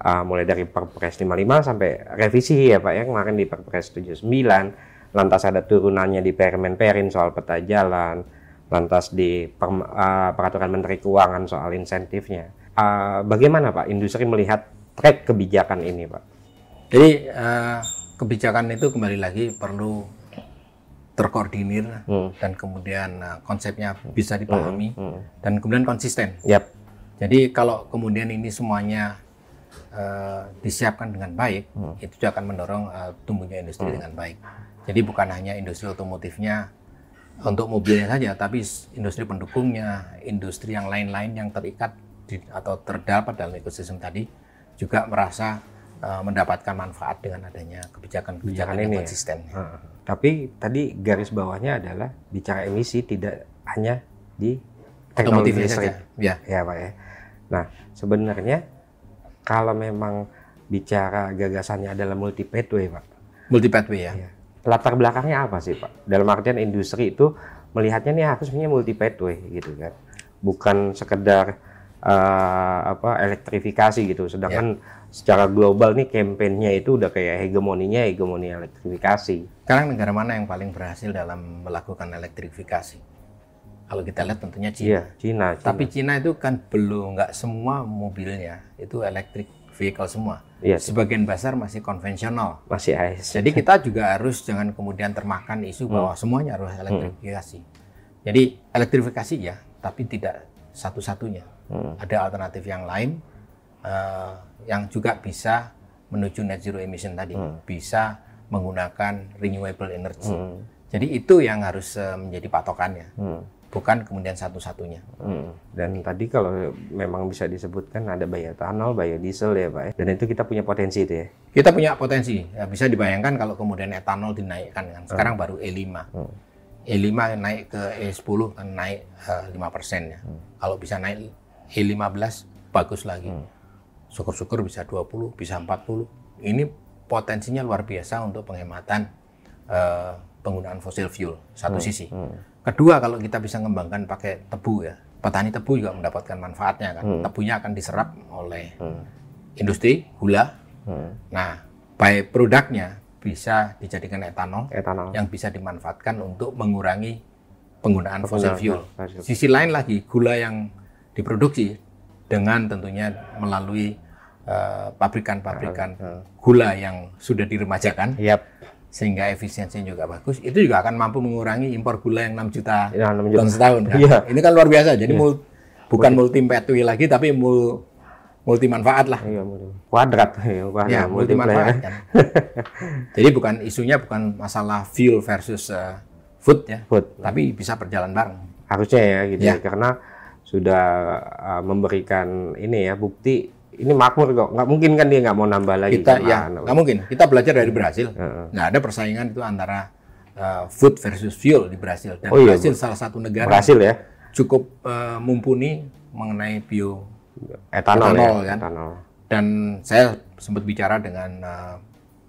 uh, mulai dari Perpres 55 sampai revisi ya Pak ya kemarin di Perpres 79 lantas ada turunannya di Permen Perin soal peta jalan lantas di per- uh, peraturan Menteri Keuangan soal insentifnya Uh, bagaimana Pak industri melihat track kebijakan ini Pak Jadi eh, kebijakan itu kembali lagi perlu terkoordinir Hmm. dan kemudian eh, konsepnya bisa dipahami hmm. dan kemudian konsisten. Yap Jadi kalau kemudian ini semuanya eh, disiapkan dengan baik, Hmm. itu juga akan mendorong eh, tumbuhnya industri dengan baik. Jadi bukan hanya industri otomotifnya untuk mobilnya saja, tapi industri pendukungnya, industri yang lain-lain yang terikat di- atau terdapat dalam ekosistem tadi juga merasa eh, mendapatkan manfaat dengan adanya kebijakan-kebijakan yang ini ya? konsisten. Heeh. Tapi tadi garis bawahnya adalah bicara emisi tidak hanya di teknologi listrik. saja. Ya. Ya Pak ya. Nah sebenarnya kalau memang bicara gagasannya adalah multi pathway Pak. Multi pathway ya. Ya. Latar belakangnya apa sih Pak? Dalam artian industri itu melihatnya nih harusnya multi pathway gitu kan. Bukan sekedar eh, apa elektrifikasi gitu. Sedangkan secara global nih kampanyenya itu udah kayak hegemoninya hegemoni elektrifikasi. Sekarang negara mana yang paling berhasil dalam melakukan elektrifikasi? Kalau kita lihat tentunya Cina. Iya, Cina. Cina. Tapi Cina itu kan belum nggak semua mobilnya itu electric vehicle semua. Iya. Sebagian besar masih konvensional. masih AS. Jadi kita juga harus jangan kemudian termakan isu bahwa semuanya harus elektrifikasi. Jadi elektrifikasi ya, tapi tidak satu-satunya. Ada alternatif yang lain eh, yang juga bisa menuju net zero emission tadi, bisa menggunakan renewable energy. Jadi itu yang harus eh, menjadi patokannya, bukan kemudian satu-satunya. Hmm. Dan tadi kalau memang bisa disebutkan ada bioetanol, biodiesel ya Pak. ya. Dan itu kita punya potensi itu ya. Kita punya potensi, ya, bisa dibayangkan kalau kemudian etanol dinaikkan kan. Sekarang baru E5. E5 naik ke E10 kan naik eh, 5% ya. Kalau bisa naik E15 bagus lagi. Syukur-syukur bisa 20, bisa 40. Ini potensinya luar biasa untuk penghematan eh, penggunaan fosil fuel satu sisi. Kedua kalau kita bisa mengembangkan pakai tebu ya. Petani tebu juga mendapatkan manfaatnya kan. Tebunya akan diserap oleh industri gula. Nah, by produknya bisa dijadikan etanol Etanol. yang bisa dimanfaatkan untuk mengurangi penggunaan fosil fuel. fosil. Sisi lain lagi gula yang diproduksi dengan tentunya melalui eh, pabrikan-pabrikan gula yang sudah diremajakan Yap. Sehingga efisiensinya juga bagus. Itu juga akan mampu mengurangi impor gula yang 6 juta Ya, 6 juta. ton setahun. kan. Iya. Ini kan luar biasa. Jadi mul- bukan multi petui lagi tapi mul- multi manfaat lah. Iya, multi- <laughs> kuadrat ya, kuadrat. Ya, multi manfaat kan. <laughs> Jadi bukan isunya bukan masalah fuel versus uh, food ya, Food. tapi bisa berjalan bareng. Harusnya ya gitu Ya. ya. Karena sudah uh, memberikan ini ya bukti ini makmur kok. Nggak mungkin kan dia nggak mau nambah lagi. Kita ya nggak mungkin. Kita belajar dari Brasil. Nggak ada persaingan itu antara uh, food versus fuel di Brasil. Dan Oh iya, Brasil salah satu negara Berhasil ya. cukup uh, mumpuni mengenai bio Etanol, Etanol, ya. kan? Etanol. dan saya sempat bicara dengan uh,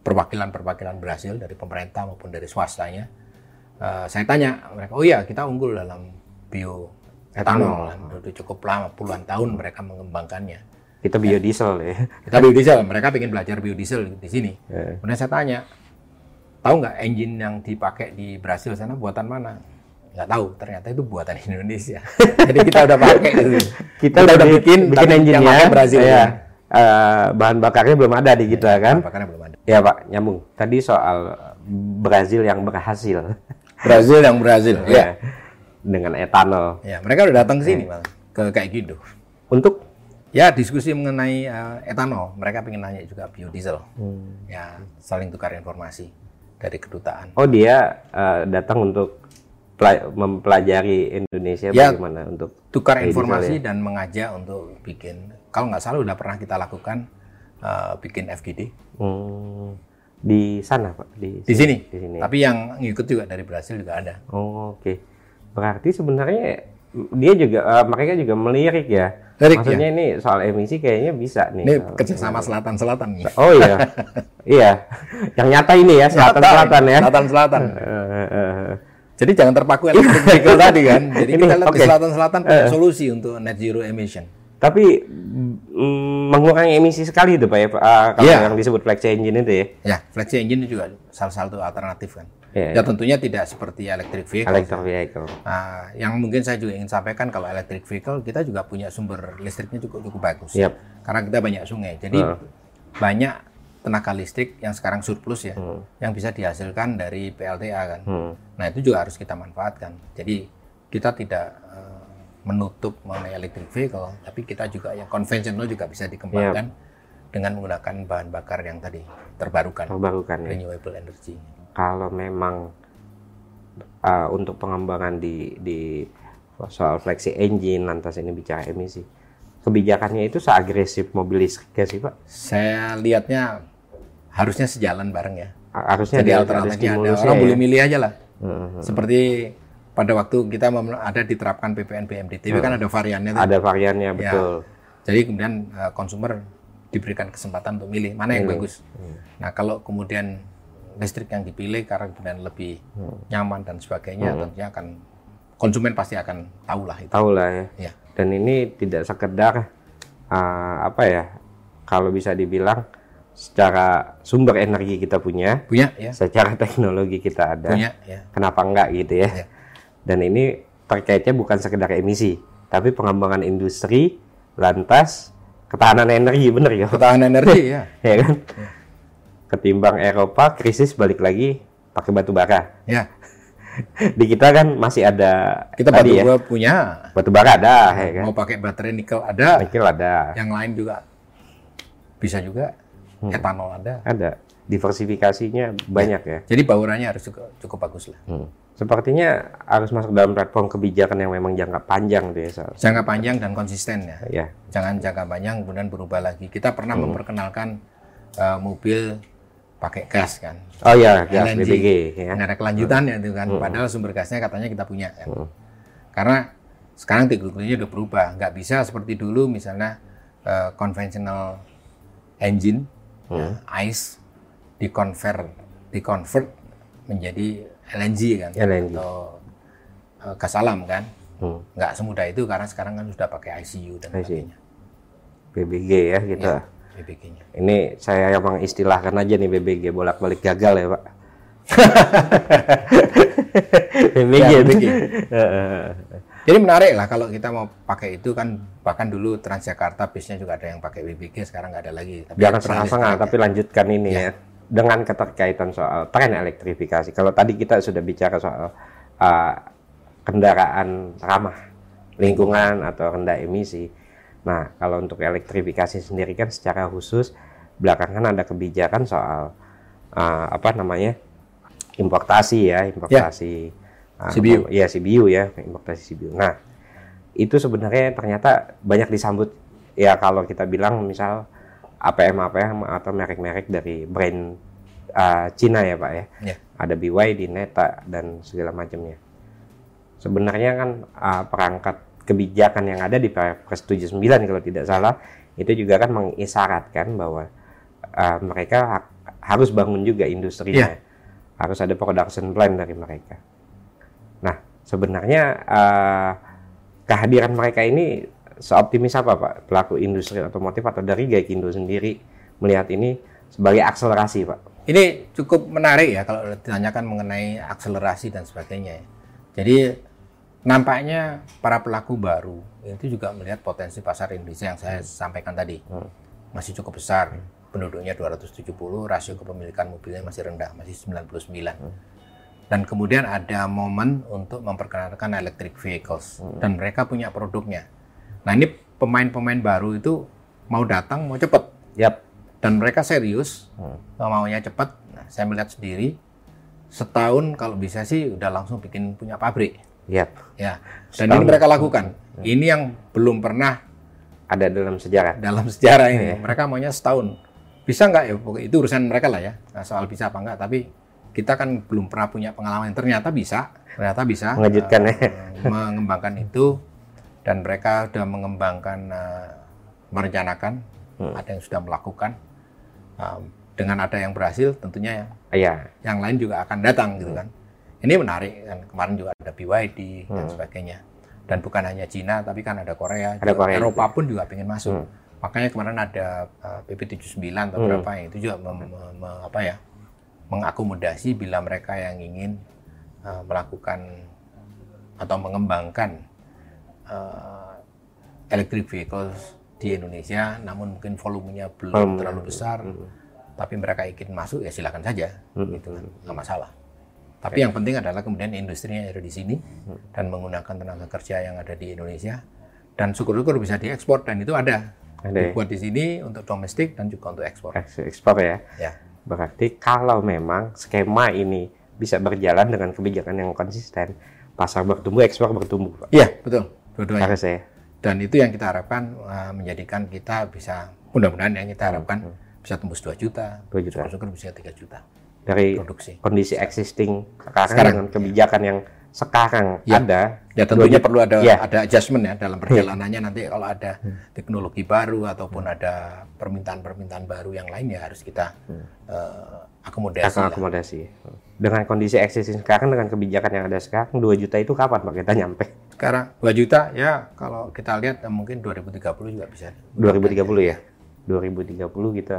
perwakilan-perwakilan Brasil dari pemerintah maupun dari swastanya. Uh, saya tanya mereka, oh iya kita unggul dalam bio etanol, Udah cukup lama puluhan tahun mereka mengembangkannya. Kita biodiesel ya. Kita biodiesel, mereka ingin belajar biodiesel di sini. Ya. Kemudian saya tanya, tahu nggak engine yang dipakai di Brasil sana buatan mana? Nggak tahu, ternyata itu buatan Indonesia. <laughs> Jadi kita udah pakai gitu. Kita, udah bikin bikin tapi yang Brasil. ya. ya. Eh, bahan bakarnya belum ada di kita kan. Bakarnya belum ada. Ya Pak, nyambung. Tadi soal Brazil yang berhasil. Brazil yang Brazil. Ya. ya. Dengan etanol. Ya, mereka udah datang ke sini malah ke kayak gitu. Untuk Ya, diskusi mengenai uh, etanol. Mereka pengen nanya juga biodiesel. Hmm. Ya, saling tukar informasi dari kedutaan. oh dia eh, datang untuk pela- mempelajari Indonesia Ya. bagaimana untuk Tukar informasi ya. dan mengajak untuk bikin. Kalau nggak salah udah pernah kita lakukan uh, bikin FGD Hmm, di sana Pak di, di sini. di sini. Tapi yang ngikut juga dari Brasil juga ada. Oh, oke. Berarti sebenarnya dia juga eh, mereka juga melirik ya. Lirik, Maksudnya ini soal emisi kayaknya bisa nih. Ini kerjasama selatan-selatan nih. Oh iya. <laughs> iya. Yang nyata ini ya selatan-selatan ya. Selatan-selatan. <laughs> Eh, eh. Jadi jangan terpaku electric vehicle <laughs> tadi kan. Jadi Ini, kita lihat di oke. selatan-selatan punya solusi untuk net zero emission. Tapi mm, mengurangi emisi sekali itu Pak ya, ah, kalau Iya. yang disebut flex engine itu ya. Ya, flexi engine itu juga salah satu alternatif kan. Iya. Ya tentunya tidak seperti electric vehicle. Electric vehicle. Nah, yang mungkin saya juga ingin sampaikan kalau electric vehicle kita juga punya sumber listriknya cukup cukup bagus. Yap. Karena kita banyak sungai. Jadi banyak tenaga listrik yang sekarang surplus ya, yang bisa dihasilkan dari PLTA kan. Hmm. Nah itu juga harus kita manfaatkan. Jadi kita tidak eh, menutup mengenai electric vehicle, tapi kita juga yang konvensional juga bisa dikembangkan dengan menggunakan bahan bakar yang tadi terbarukan, Terbarukan ya. renewable energy. Kalau memang ah, untuk pengembangan di di soal flexi engine lantas ini bicara emisi. Kebijakannya itu seagresif mobil listrik ya sih Pak? Saya lihatnya harusnya sejalan bareng ya. Harusnya Jadi ada alternatifnya ada. Orang ya. boleh milih aja lah. Hmm. Seperti pada waktu kita ada diterapkan PPN BMDTB kan ada variannya tuh. Ada variannya Ya. betul. Jadi kemudian uh, konsumer diberikan kesempatan untuk milih mana yang bagus. Nah kalau kemudian listrik yang dipilih karena kemudian lebih nyaman dan sebagainya, tentunya akan konsumen pasti akan tahu lah itu. Tahu lah ya. Ya. Dan ini tidak sekedar ah, apa ya? Kalau bisa dibilang secara sumber energi kita punya, Punya ya, secara teknologi kita ada. punya ya. Kenapa enggak gitu ya? Ya. Dan ini terkaitnya bukan sekedar emisi, tapi pengembangan industri, lantas ketahanan energi, bener ya? Ketahanan energi <laughs> ya. ya kan? Ketimbang Eropa krisis balik lagi pakai batu bara. Ya, <laughs> Di kita kan masih ada kita tadi batu ya, punya. batu bara ada, ya kan? Mau pakai baterai nikel ada. Nikel ada, Yang lain juga bisa juga. Hmm. Etanol ada. ada. Diversifikasinya banyak ya. Jadi baurannya harus cukup, cukup bagus lah. Hmm. Sepertinya harus masuk dalam platform kebijakan yang memang jangka panjang tuh ya. Jangka panjang dan konsisten ya. Ya, Jangan jangka panjang kemudian berubah lagi. Kita pernah Hmm. memperkenalkan eh, mobil pakai gas kan. Oh ya, gas LNG. BBG ya. Nah, ada kelanjutannya itu kan. Padahal sumber gasnya katanya kita punya kan. Hmm. Karena sekarang teknologinya udah berubah. Nggak bisa seperti dulu misalnya eh, conventional engine, Hmm. ya, ICE, dikonvert, dikonvert menjadi LNG kan. LNG. Atau eh, gas alam kan. Hmm. Nggak semudah itu karena sekarang kan sudah pakai ICU dan sebagainya. BBG ya gitu. Ya, BBG-nya. Ini saya emang istilahkan aja nih BBG bolak-balik gagal ya Pak. <laughs> BBG, Ya. BBG. <laughs> Jadi menarik lah kalau kita mau pakai itu kan bahkan dulu Transjakarta bisnya juga ada yang pakai BBG sekarang nggak ada lagi. Tapi Jangan setengah-setengah, tapi lanjutkan ini Ya. ya. Dengan keterkaitan soal tren elektrifikasi. Kalau tadi kita sudah bicara soal uh, kendaraan ramah lingkungan atau rendah emisi. Nah, kalau untuk elektrifikasi sendiri kan secara khusus belakangan ada kebijakan soal uh, apa namanya importasi ya, importasi uh, CBU. ya CBU ya, importasi CBU. Nah, itu sebenarnya ternyata banyak disambut ya kalau kita bilang misal APM APM atau merek-merek dari brand uh, Cina ya Pak ya. Ya. Ada BYD, Neta dan segala macamnya. Sebenarnya kan uh, perangkat kebijakan yang ada di Perpres 79 kalau tidak salah itu juga kan mengisyaratkan bahwa uh, mereka ha- harus bangun juga industrinya. Harus ada production plan dari mereka. Nah, sebenarnya uh, kehadiran mereka ini seoptimis apa Pak pelaku industri otomotif atau dari Gaikindo sendiri melihat ini sebagai akselerasi Pak? Ini cukup menarik ya kalau ditanyakan mengenai akselerasi dan sebagainya. ya. Jadi nampaknya para pelaku baru itu juga melihat potensi pasar Indonesia yang saya sampaikan tadi. Masih cukup besar. Penduduknya 270, rasio kepemilikan mobilnya masih rendah, masih 99. Dan kemudian ada momen untuk memperkenalkan electric vehicles. Dan mereka punya produknya. Nah ini pemain-pemain baru itu mau datang mau cepet. Yap. dan mereka serius. Maunya cepat. Nah, saya melihat sendiri setahun kalau bisa sih udah langsung bikin punya pabrik Yap. ya. Dan Setahun. ini mereka lakukan. Ini yang belum pernah Ada dalam sejarah. dalam sejarah ini. Mereka maunya setahun. Bisa nggak ya? Pokoknya Itu urusan mereka lah ya. Nah, soal bisa apa enggak. Tapi kita kan belum pernah punya pengalaman. Ternyata bisa. Ternyata bisa. Mengejutkan ya. eh, mengembangkan <laughs> itu. Dan mereka sudah mengembangkan, eh, merencanakan. Hmm. Ada yang sudah melakukan. Um, dengan ada yang berhasil, tentunya yang Iya. yang lain juga akan datang gitu kan. Ini menarik kan kemarin juga ada BYD dan Hmm. sebagainya. Dan bukan hanya Cina tapi kan ada Korea, Ada juga Korea Eropa pun juga pengen masuk. Hmm. Makanya kemarin ada uh, PP 79 atau Hmm. berapa yang itu juga mem- mem- mem- apa ya? mengakomodasi bila mereka yang ingin uh, melakukan atau mengembangkan uh, electric vehicles di Indonesia namun mungkin volumenya belum terlalu besar Hmm. tapi mereka ingin masuk ya silakan saja Hmm. gitu kan nggak masalah tapi yang penting adalah kemudian industrinya ada di sini Hmm. dan menggunakan tenaga kerja yang ada di Indonesia dan syukur-syukur bisa diekspor dan itu ada Ada ya. dibuat di sini untuk domestik dan juga untuk ekspor Eks- Ekspor ya. ya Berarti kalau memang skema ini bisa berjalan dengan kebijakan yang konsisten, pasar bertumbuh, ekspor bertumbuh. Pak. iya betul dua-duanya Harus ya. dan itu yang kita harapkan uh, menjadikan kita bisa mudah-mudahan yang kita harapkan bisa tembus 2 juta 2 juta. syukur-syukur bisa 3 juta Dari produksi kondisi existing sekarang, Sekarang. dengan kebijakan yang sekarang Ya. ada, Ya tentunya Dua- perlu ada Ya. ada adjustment ya dalam perjalanannya nanti kalau ada teknologi baru ataupun ada permintaan-permintaan baru yang lain ya harus kita eh, akomodasi. akan lah. akomodasi. Dengan kondisi existing sekarang dengan kebijakan yang ada sekarang 2 juta itu kapan Pak kita nyampe? Sekarang 2 juta ya kalau kita lihat eh, mungkin 2030 juga bisa. 2030 ya. 2030 kita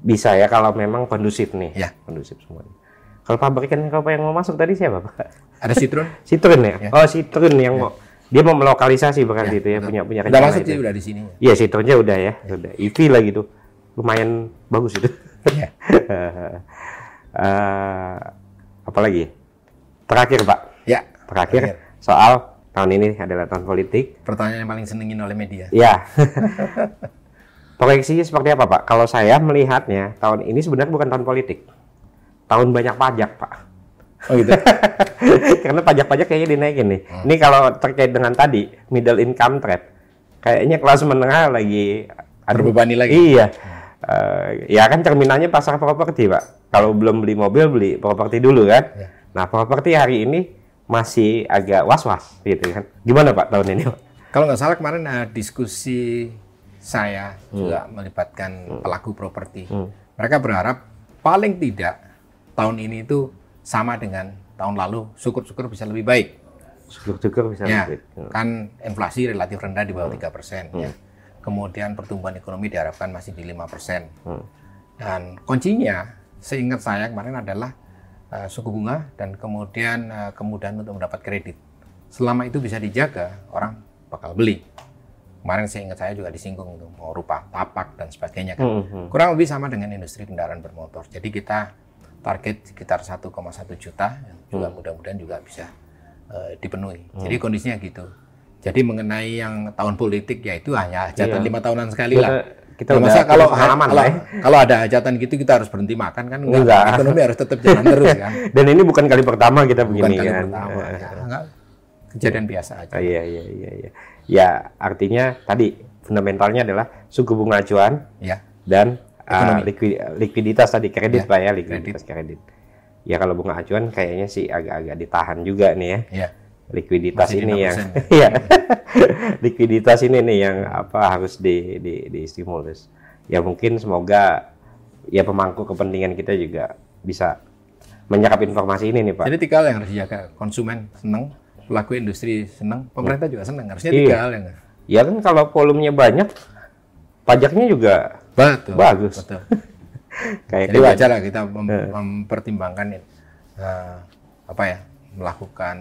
bisa ya kalau memang kondusif nih. Ya. Kondusif semuanya. Kalau pabrikan kelapa yang mau masuk tadi siapa Pak? Ada Citroen. <laughs> Citroen ya? Ya. Oh Citroen yang mau dia mau melokalisasi berarti itu ya betul. punya punya Udah masuk itu. udah di sini. Iya Citroennya udah ya, udah. EV lagi tuh, lumayan bagus itu. Ya. <laughs> Eh, apa lagi? Terakhir Pak, Ya. terakhir Terakhir. soal tahun ini adalah tahun politik. Pertanyaan yang paling senengin oleh media. Ya. <laughs> Proyeksinya seperti apa Pak? Kalau saya melihatnya tahun ini sebenarnya bukan tahun politik, tahun banyak pajak Pak. Oh gitu. <laughs> Karena pajak-pajak kayaknya dinaikin nih. Hmm. Ini kalau terkait dengan tadi middle income trap, kayaknya kelas menengah lagi aduh, Terbebani lagi. Iya. Eh, ya kan cerminannya pasar properti pak. Kalau belum beli mobil beli properti dulu kan. Ya. Nah properti hari ini masih agak was-was gitu kan. Gimana pak tahun ini? Pak? Kalau nggak salah kemarin ada diskusi saya Hmm. juga melibatkan pelaku properti. Mereka berharap paling tidak tahun ini itu sama dengan tahun lalu, syukur-syukur bisa lebih baik. Syukur-syukur bisa Ya, lebih. Hmm. kan inflasi relatif rendah di bawah tiga persen. Ya. Kemudian pertumbuhan ekonomi diharapkan masih di 5 persen. Hmm. Dan kuncinya, seingat saya kemarin adalah uh, suku bunga dan kemudian uh, kemudahan untuk mendapat kredit. Selama itu bisa dijaga, orang bakal beli. Kemarin saya ingat saya juga disinggung itu mau rupa tapak dan sebagainya kan. Hmm, hmm. Kurang lebih sama dengan industri kendaraan bermotor. Jadi kita target sekitar 1,1 juta, yang juga mudah-mudahan juga bisa eh, dipenuhi. Jadi kondisinya gitu. Jadi mengenai yang tahun politik ya itu hanya hajatan Iya. lima tahunan sekali lah. kita Ya, masa kalau pengalaman kalau, ya. kalau ada hajatan gitu kita harus berhenti makan kan enggak, Enggak. ekonomi harus tetap jalan <laughs> terus kan. Dan ini bukan kali pertama kita Bukan begini kali kan. pertama. Ya, enggak. Kejadian biasa aja. Oh, iya iya iya iya. Ya artinya tadi fundamentalnya adalah suku bunga acuan Ya. dan uh, Ekonomi. likwi- likuiditas tadi kredit Ya, pak ya likuiditas kredit. Ya kalau bunga acuan kayaknya sih agak-agak ditahan juga nih ya. Ya. Likuiditas Masih ini yang 6%. <laughs> ya. likuiditas ini nih yang apa harus di di di stimulus. Ya mungkin semoga ya pemangku kepentingan kita juga bisa menyerap informasi ini nih pak. Jadi tiga hal yang harus dijaga. Konsumen seneng, pelaku industri seneng, pemerintah juga seneng. Harusnya Iya. tiga hal yang Ya kan kalau volumenya banyak, pajaknya juga Betul. Bagus. Betul. <laughs> kayak Jadi kerja- wajar lah kita mem- mempertimbangkan eh, apa ya melakukan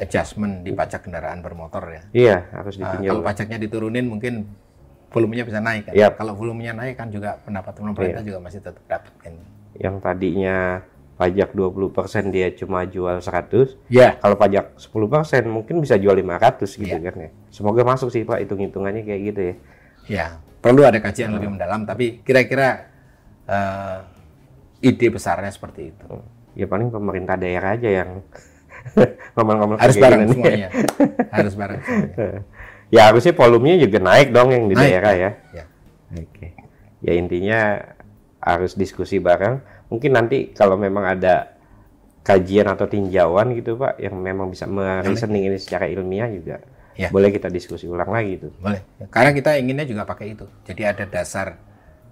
adjustment di pajak kendaraan bermotor ya. Iya, harus ditinjau. kalau pajaknya diturunin mungkin volumenya bisa naik kan. Yap. Kalau volumenya naik kan juga pendapatan pemerintah juga masih tetap dapat kan. Yang tadinya pajak 20% dia cuma jual 100, Ya. kalau pajak 10% mungkin bisa jual 500 gitu Iya. kan ya. Semoga masuk sih Pak hitung-hitungannya kayak gitu ya. Ya, perlu ada kajian lebih mendalam tapi kira-kira eh, ide besarnya seperti itu. Ya paling pemerintah daerah aja yang <laughs> ngomong-ngomong Harus bareng nih. semuanya. Harus bareng <laughs> semuanya. Ya harusnya volumenya juga naik dong yang di Naik. daerah ya. Ya. Oke. Ya intinya harus diskusi bareng. Mungkin nanti kalau memang ada kajian atau tinjauan gitu Pak yang memang bisa mereasoning ini secara ilmiah juga Ya. boleh kita diskusi ulang lagi tuh. Boleh. Karena kita inginnya juga pakai itu. Jadi ada dasar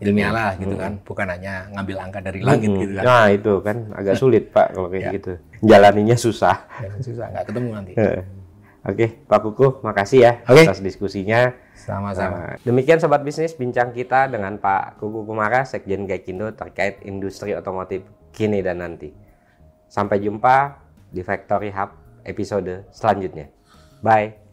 ilmiah lah gitu kan, bukan hanya ngambil angka dari langit gitu kan. Nah itu kan agak sulit Pak kalau kayak Ya. gitu. Jalaninya susah. Susah, nggak ketemu nanti. <laughs> Oke Pak Kuku makasih ya Oke. atas diskusinya. Sama-sama. Nah, demikian sobat bisnis bincang kita dengan Pak Kuku Kumara Sekjen Gaikindo terkait industri otomotif kini dan nanti. Sampai jumpa di Factory Hub episode selanjutnya. Bye.